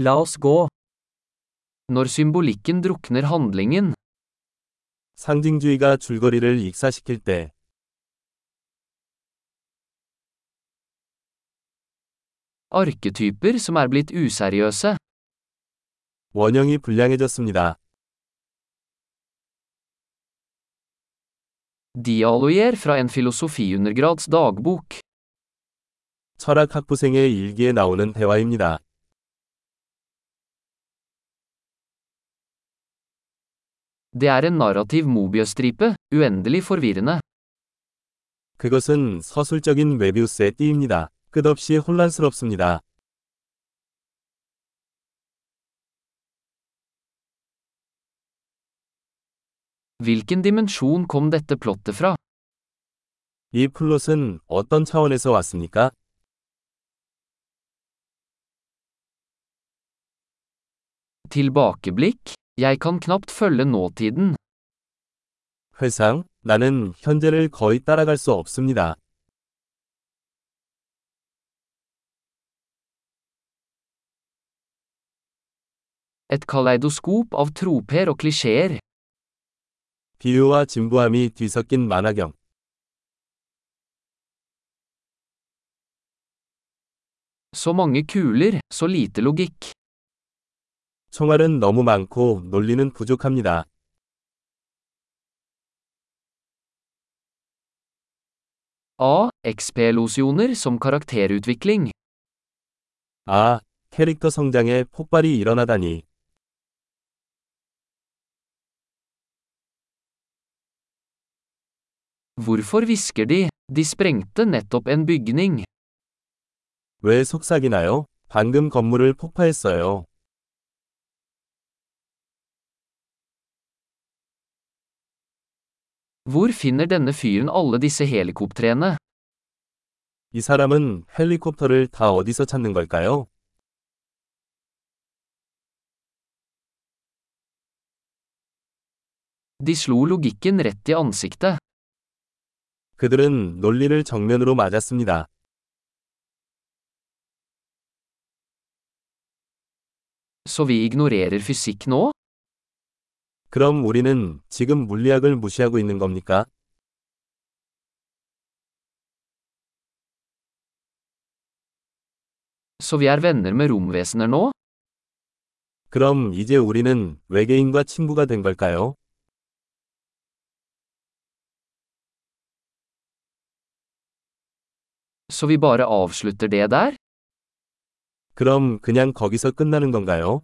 La oss gå. Når symbolikken drukner handlingen, 상징주의가 줄거리를 익사시킬 때, arketyper som er blitt useriøse, 원형이 불량해졌습니다. dialoger fra en filosofiundergrads dagbok, 철학 학부생의 일기에 나오는 대화입니다. Det er en narrativ mobiøstripe, uendelig forvirrende. 그것은 서술적인 메비우스의 띠입니다. 끝없이 혼란스럽습니다. Hvilken dimensjon kom dette plottet fra? 이 플롯은 어떤 차원에서 왔습니까? Tilbakeblikk, jeg kan knapt følge nåtiden. 회상, 나는 현재를 거의 따라갈 수 없습니다. Et kaleidoskop av troper og klisjeer. 비유와 진부함이 뒤섞인 만화경. Så mange kuler, så lite logikk. 총알은 너무 많고 논리는 부족합니다. A. XP-losjoner som karakterutvikling. 아, 캐릭터 성장에 폭발이 일어나다니. Hvorfor hvisker de? De sprengte nettopp en bygning. 왜 속삭이나요? 방금 건물을 폭파했어요. Hvor finner denne fyren alle disse helikoptrene? 이 사람은 헬리콥터를 다 어디서 찾는 걸까요? De slo logikken rett i ansiktet. 그들은 논리를 정면으로 맞았습니다. Så vi ignorerer fysikk nå? 그럼 우리는 지금 물리학을 무시하고 있는 겁니까? Så vi er venner med romvesener nå? 그럼 이제 우리는 외계인과 친구가 된 걸까요? Så vi bare avslutter det der? 그럼 그냥 거기서 끝나는 건가요?